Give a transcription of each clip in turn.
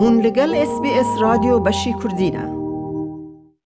هون لگل اس بی اس رادیو بشی کردینه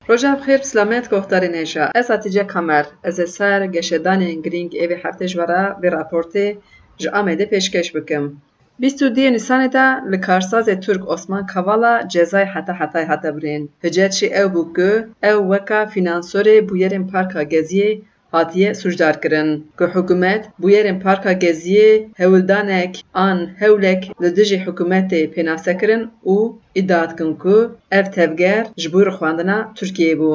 روژا بخیر سلامت گفتاری نیجا از اتیجه کمر از سر گشدان گرینگ ایوی هفته جورا به راپورتی جا آمده پیشکش بکم. بیستو دی نیسان دا لکارساز ترک عثمان کوالا جزای حتا حتای حتا برین. هجت چی او بوگو او وکا فینانسوری بویرین پارکا گزیه hatiye sujdar kirin ku hikûmet bûyerên Parka Geziyê hewildanek an hewlek li dijî hikûmetê pênase kirin û îdia dikin ku ev tevger ji bo rixwandina Tirkiyeyê bû.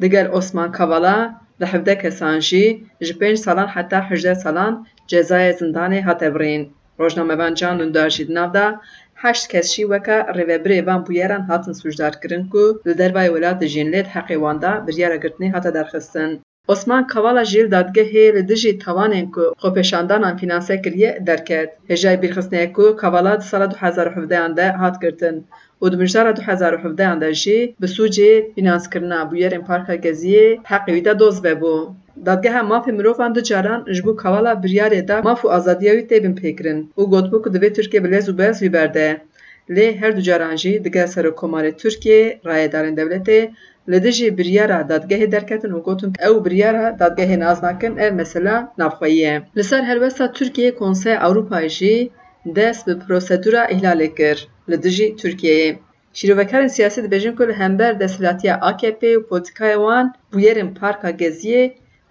Digel Osman Kavala li hevde kesan jî ji pênc salan heta hejde salan cezayê zindanê hate birîn. Rojnamevan Can Dündar jî di nav da heşt kes jî weka rêvebirê van bûyeran hatin sujdarkirin ku li dervayê welatê jîn lê heqê wan biryara girtinê hate derxistin. Osman Kavala jîl dadgehê li dijî tawanên ku xwepêşandanan fînanse kiriye derket. Hêjayê bîrxistneyê ku Kavala di sala du hezar û hevdeyan de hat girtin û di mijdara du hezar û hevdeyan de jî bi sûcê fînanskirina bûyerên Parka Geziyê heqê wî de doz vebû. Dadgeha mafê mirovan du caran ji Kavala biryarê da maf û azadiya wî tê bin pêkirin û gotbû ku divê Tirkiye bi lez û bez wî berde. Lê her du caran jî digel Serokkomarê Tirkiye, Rayedarên Devletê لدجی بریارا دادگاه درکتن و گوتن او بریارا دادگه ناز نکن او مثلا نفخویه. لسر هر وستا ترکیه کنسه اروپایشی دست به پروسدورا احلال کر لدجی ترکیه. شیروکارن سیاسی دی بجن کل همبر دستلاتی AKP و پوتکایوان بویرن پارکا گزیه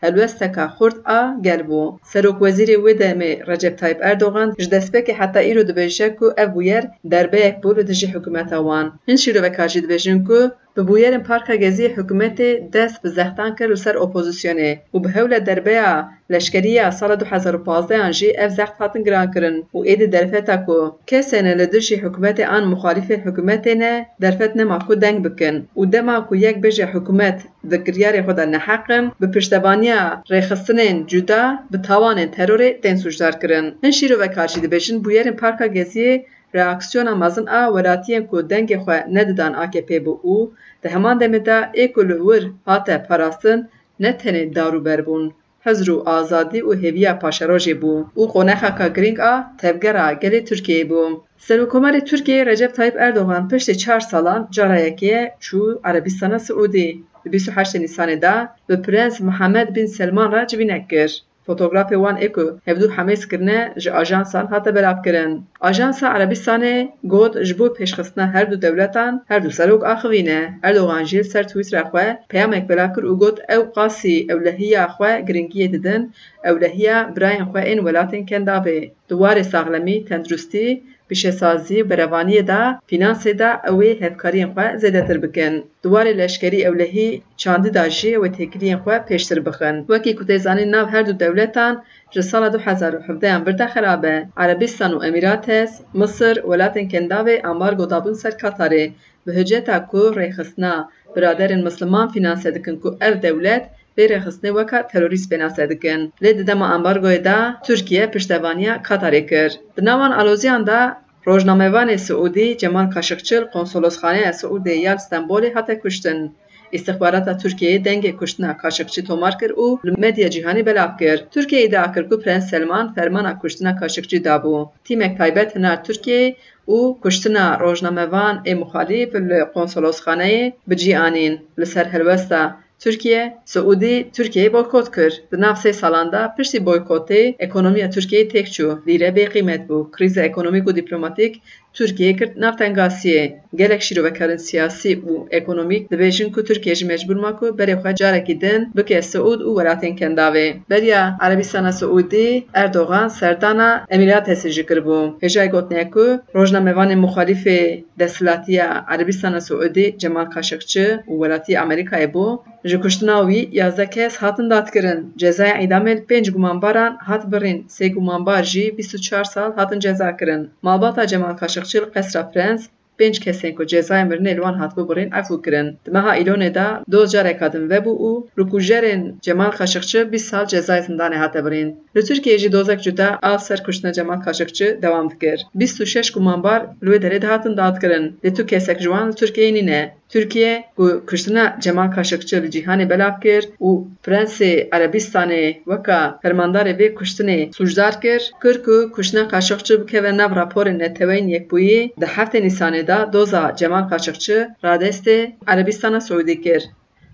الوستا کا خورد ا گلبو سروک وزیر و دمه رجب تایب اردوغان ج دسپک حتا ایرو د بشکو ابویر دربه یک بول د حکومت وان هن شیرو وکاجید بجنکو به بویرن پارک گزی حکومت دست به زهتان کر سر اپوزیسیونه او به هول دربیا لشکریه سال 2015 ان جی اف زخت فاتن گران کرن او اید درفتا کو. کسن له دشی حکومت ان مخالف حکومت نه در نه ماکو دنگ بکن او ده ماکو یک بجی حکومت د گریار خدا نه حق به پشتبانی رخصنن جدا به توان ترور تنسوجدار کرن ان شیرو و کارشید بشن بویرن پارک غزی reaksiyona mezin a welatiyên ku dengê xwe nedidan AKP bû û di heman demê de ê ku li wir hate parastin ne tenê darûber bûn hezr û azadî û hêviya paşerojê bû û qonexeka girîng a tevgera gelê Tirkiyeyê bû. Serokkomarê Tirkiyeyê Recep Tayyip Erdogan piştî çar salan cara yekê çû Erebistana Siûdî. Bîst û heştê Nîsanê de bi Prens Mihemed bin Selman re civînek kir. فوتوگرافی وان اکو هفدو همه کرنه جا آجانسا هاته بلاب کرن. آجانسا عربیستانه گود جبو پیشخستنه هر دو دولتان هر دو سروگ آخوینه. اردوغان جیل سر تویت رخوه پیام اک براب کر او گود او قاسی اولهی آخوه گرنگیه دیدن اولهی براین خوه این ولاتین کندابه. دوار ساغلمی تندرستی pişesazî berevaniyê de fînansê de ew ê hevkariyên xwe zêdetir bikin. Di warê leşkerî ewlehî çandî da jî têkiliyên xwe pêştir bixin. Wekî ku tê zanîn nav her du dewletan ji sala du hezar û hevdeyan bir de xerab e. Erebistan û Emîrates, Misir, welatên kendavê ambargo dabûn ser Katarê bi hiceta ku rêxistina biraderên Misliman fînanse dikin ku ev dewlet bêrexistinê weka terorîst pênase dikin. Lê di dema ambargoyê de Tirkiye piştevaniya Katarê kir. Di navan aloziyan de Rojnamevanê Siûdî Cemal Kaşıkçıl konsolosxaneya Siûdê ya Stenbolê hate kuştin. İstihbarata Tirkiyeyê dengê kuştina Kaşıkçı tomar kir û li medya cîhanî belav kir. Tirkiye iddia kir ku Prens Selman fermana kuştina Kaşıkçı dabû. Tîmek taybet hinar Tirkiyeyê û kuştina rojnamevan ê muxalîf li konsolosxaneyê bicîanîn li ser helwesta Tirkiye, Siûdî Tirkiyeyê boykot kir. Di nav sê salan de piştî boykotê ekonomiya Tirkiyeyê têk çû. Lîre bêqîmet bû. Krîza ekonomîk û dîplomatîk Tirkiye kir nav tengasiyê. Gelek şîrovekarên siyasî û ekonomîk dibêjin ku Tirkiye jî mecbûr ma ku berê xwe carekî din bike Siûd û welatên kendavê. Beriya Erebistana Siûdî Erdogan serdana Emîratesê jî kirbû. Hêjayê gotiye ku rojnamevanên muxalîfê desthilatiya Erebistana Siûdî Cemal Kaşıkçı û welatî Amerîkayê bû ji kuştina wî yazdeh kes hatin dadkirin. Cezaya îdamê pênc gumanbaran hat birîn. Sê gumanbar jî bîst û çar sal hatin ceza kirin. Malbata Cemal Kaşıkçı Curtiram Festa da França? Pênc kesên ku cezaya mirinê li wan hatibû birîn efû kirin. Di meha Îlonê de hatin vebû û li kujerên Cemal Kaşıkçı bîst sal cezayê zindanê hate birîn. Li Tirkiyeyê jî dozek cuda ser kuştina Cemal Kaşıkçı dewam dikir. Bîst û şeş gumanbar li wê derê de hatin dadkirin. Lê tu kesek ji wan li. Türkiye ku kuştina Cemal Kaşıkçı li cîhanê belav kir û Prensê Erebistanê weka fermandarê vê kuştinê sujdar kir, kir ku kuştina Kaşıkçı bikeve nav raporên neteweyên Yekbûyî di heftê Nîsanê da doza Cemal Kaçıkçı radestê Erebistana Suudî kir.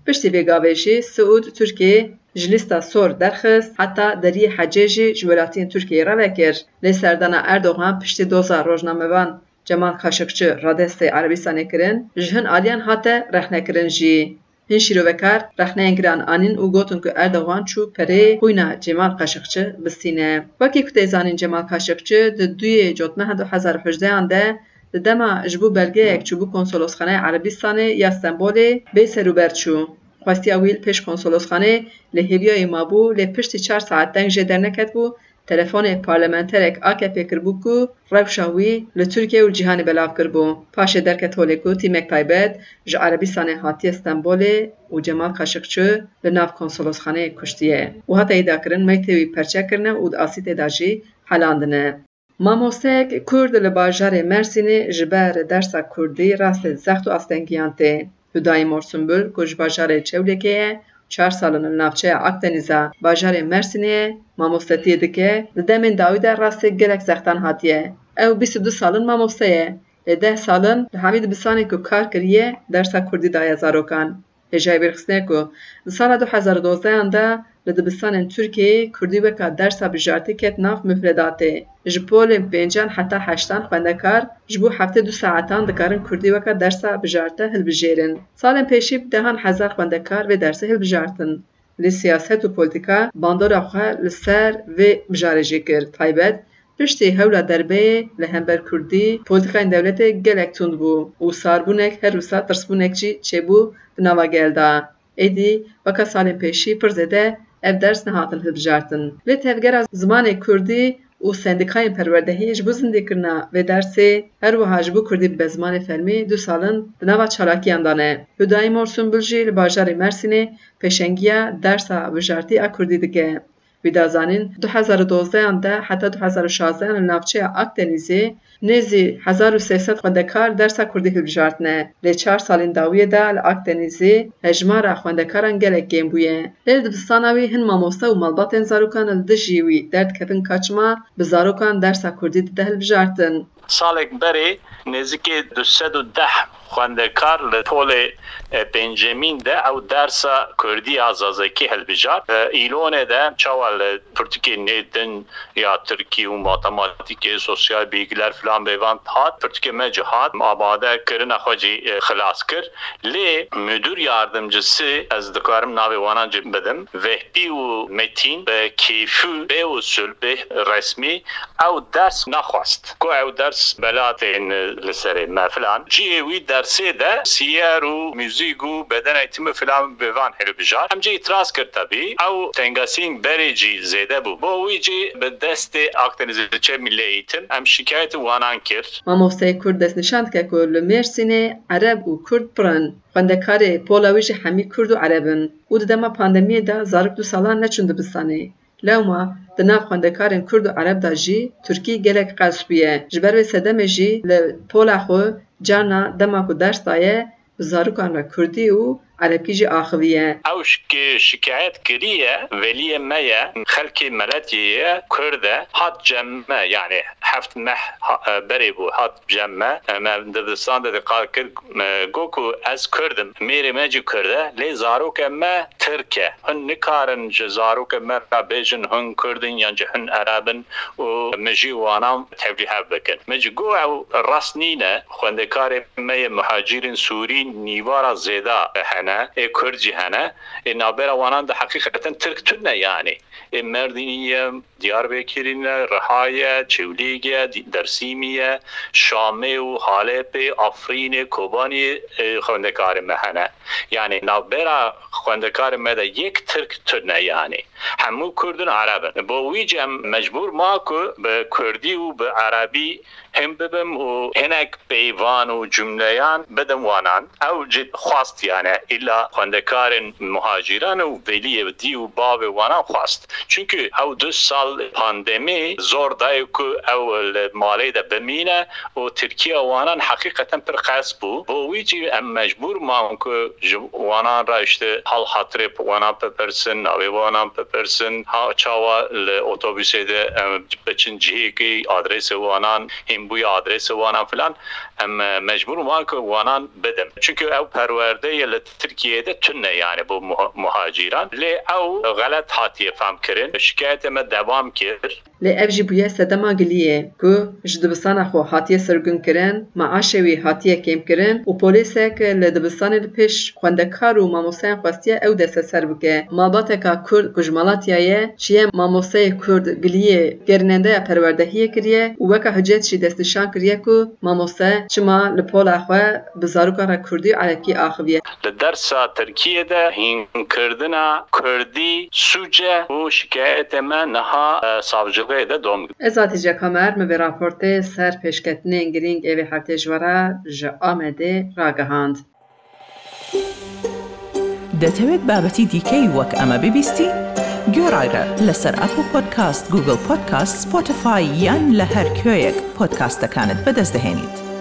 Piştî vê gavê jî Siûd Tirkiye ji lîsta sor derxist heta deriyê hecê jî ji welatiyên Tirkiyeyê re vekir. Doza rojnamevan Cemal Kaşıkçı radestê Erebistanê kirin, ji hin aliyan hate rexnekirin jî. Hin şîrovekar rexneyên giran anîn û gotin ku Erdogan çû perê xwîna Cemal Kaşıkçı bistîne. Wekî ku Cemal Kaşıkçı di duyê cotmeha 2018 de دما جبو بلګه یک چبو کنسولوسخانه عربستانه یا ئەستەمبۆلێ به سەروبەر چوو خواستی ئەویل پێش کۆنسۆلۆسخانێ لە هێبیای مابوو لێ پشتی 4 ساعت دەنگ ژێ دەرنەکەت بوو تەلەفۆنێک پارلەمەنتەرێک ئاکە پێکردبوو و ڕەوشەوی لە تورکێ و جیهانی بەلاو کردبوو پاشێ دەرکە تۆلێک و تیمێک تایبەت ژە عربستانه هاتی ئەستەمبۆلێ و جەمال او هتا ایدا کرن مې ته وی پرچا کرنه او د اسیت تێداژی هەلاندنە Mamosteyek Kurd li bajarê Mersînê ji ber dersa Kurdî rastê zext û astengiyan tê. Hüdayi Morsunbul ku ji bajarê çar salin li navçeya Akdenîza bajarê Mersînê mamostetiyê dike di demên dawî de rastê gelek zextan hatiye. Ew bîst du salin mamoste ye. Lê deh salin li hemî ku kar kiriye dersa Kurdî daye zarokan. Hêjayê bêrxistine ku sala 2012 de li dibistanên Tirkiyeyê Kurdî weka dersa bijartî ket nav müfredatê. Ji polên pêncan heta heştan xwendekar ji bo heftê du saetan dikarin Kurdî weka dersa bijartê hilbijêrin. Salên pêşî dehan hezar xwendekar vê dersê hilbijartin. Lê siyaset û polîtika bandora xwe li ser vê bijarê jî kir. Taybet Piştî hewla derbeyê li hember Kurdî polîtikayên dewletê gelek tund bû û sarbûnek her wisa tirsbûnek jî çêbû di nava gel da. Êdî weka salên pêşî pir ev ders nehatin hilbijartin. Lê tevgera zimanê Kurdî û sendîkayên perwerdehiyê ji bo zindîkirina vê dersê her wiha ji bo Kurdî bi zimanê fermî du salin di nava çalakiyan dane. Hüdayî Morsunbul jî li bajarê Mersînê pêşengiya dersa bijartî a Kurdî dike. وی دا زانین 2012 ان ده حتی 2016 ان نفچه اک دنیزی نیزی 1300 خوندکار درسا کردی هل بجارتنه لی چار سالین داویه ده دا اک دنیزی هجمار خوندکار انگل اگیم بویه. لیل دبستانوی هن ماموسا و ملبات انزاروکان ال دجیوی درد کبن کچما بزاروکان درسا کردی ده هل بجارتن سالک بری نزدیک 210 خوندکار له ټول پنځمین ده او درس کوردی ازازکی هلبجار ایلونه ده چاوال پرتکی نیدن یا ترکی و ماتماتیک سوسیال بیگلر فلان بیوان هات پرتکی مجهات آماده کرن خواجی خلاص کر لی müdür yardımcısı از دکارم ناوی وانان بدم وهبی و متین به کیفو به اصول به رسمی او درس نخواست کو او درس ders belatên li serê me filan. Ciyê wî dersê de siyer û müzik û beden eğitimi filan bêvan hilbijar. Em cî itiraz kir tebî ew tengasîn berê cî zêde bû. Bo wî cî bi destê Akdenizê çe milli eğitim em şikayetî wanan kir. Mamosteyê Kurd destnîşan dike ku li Mêrsînê Ereb û Kurd pirin. Xwendekarê pola wî jî hemî Kurd û Ereb in û di dema pandemiyê Lewma di nav xwendekarên Kurd û Ereb da jî Tirkî gelek qesp bûye. Ji ber vê sedemê jî li pola xwe carna dema ku ders daye bi zarokan re Kurdî û عربکی جی آخویه اوش که شکایت کریه ولی مه خلکی ملتی کرده حد جمعه یعنی heft meh berê bû hat cemme me dibistan de diqal kir goku ez Kurdim mêrê me cî Kurd e lê zarokê me Tirk e hûn nikarin ji zarokê me re bêjin hûn Kurdin yan ji hûn Erebin û me jî wanan tevlîhev bikin. Me cî got ew rast nîne xwendekarê me yê muhacirên Sûrî nîvara zêda hene e Kurdcî hene e navbera wanan de heqîqeten Tirk tune yani. E Merdîniye, Diyarbekirîne, Rihaye, Çewlîge, سوریه در سیمیه شامه و حالب آفرین کوبانی خوندکار مهنه. یعنی نابرا خوندکار مده یک ترک ترنه یعنی همو کردن عربن. با ویجم مجبور ما که به کردی و به عربی Erebî hem bibim û hinek peyvan û cümleyan bidim wanan. Ew cid xwast yani. وکیلا خواندکارن مهاجران و ولی و دی و باب وانا خواست چونکه او دو سال پاندمی زور دای که او مالی ده بمینه و ترکیه وانان حقیقتا پر قصد بو بو ویجی ام مجبور ما که وانان را اشته حال خاطر وانان پپرسن او وانان پپرسن ها چاوا اتوبوس ده بچن جهی کی آدرس وانان هم بوی آدرس وانان فلان ام مجبور ما که وانان بدم چونکه او پرورده ی ترکیه ده تنه yani bu muhaciran لی او غلط هاتیه فهم کرن شکایت ما دوام کرد لی ev jî bûye sedema giliyê ku ji dibistana xwe hatiye sirgun kirin maaşê wî hatiye kêmkirin û polîsek li dibistanê li pêş xwendekar û mamosteyan xwestiye ew desteser bike. Malbateka kurd ku ji Malatyayê çiye mamosteyê kurd giliyê gerinendeya perwerdehiyê kiriye û weka hicet jî destnîşan kiriye ku mamoste çima li pola xwe bi zaroka re kurdî alekî axiviye li dersa Tirkiye de hînkirina Kurdî sûce û şikayetê me niha savcılığê ڕێ دە دۆم ئێزادیجە کەمەر مەبێ راپۆرتێ سەر پێشکەتنێن گرنگ ئێوێ هەفتێژوەرە ژە ئامەدێ ڕاگەهاند. دەتەوێت بابەتی دیکەی وەک ئەمە ببیستی؟ گۆڕایرە لەسەر ئەپ و پۆدکاست گوگل پۆدکاست سپۆتفاای یان لە هەر کوێیەک پۆدکاستەکانت بەدەستدەێنیت.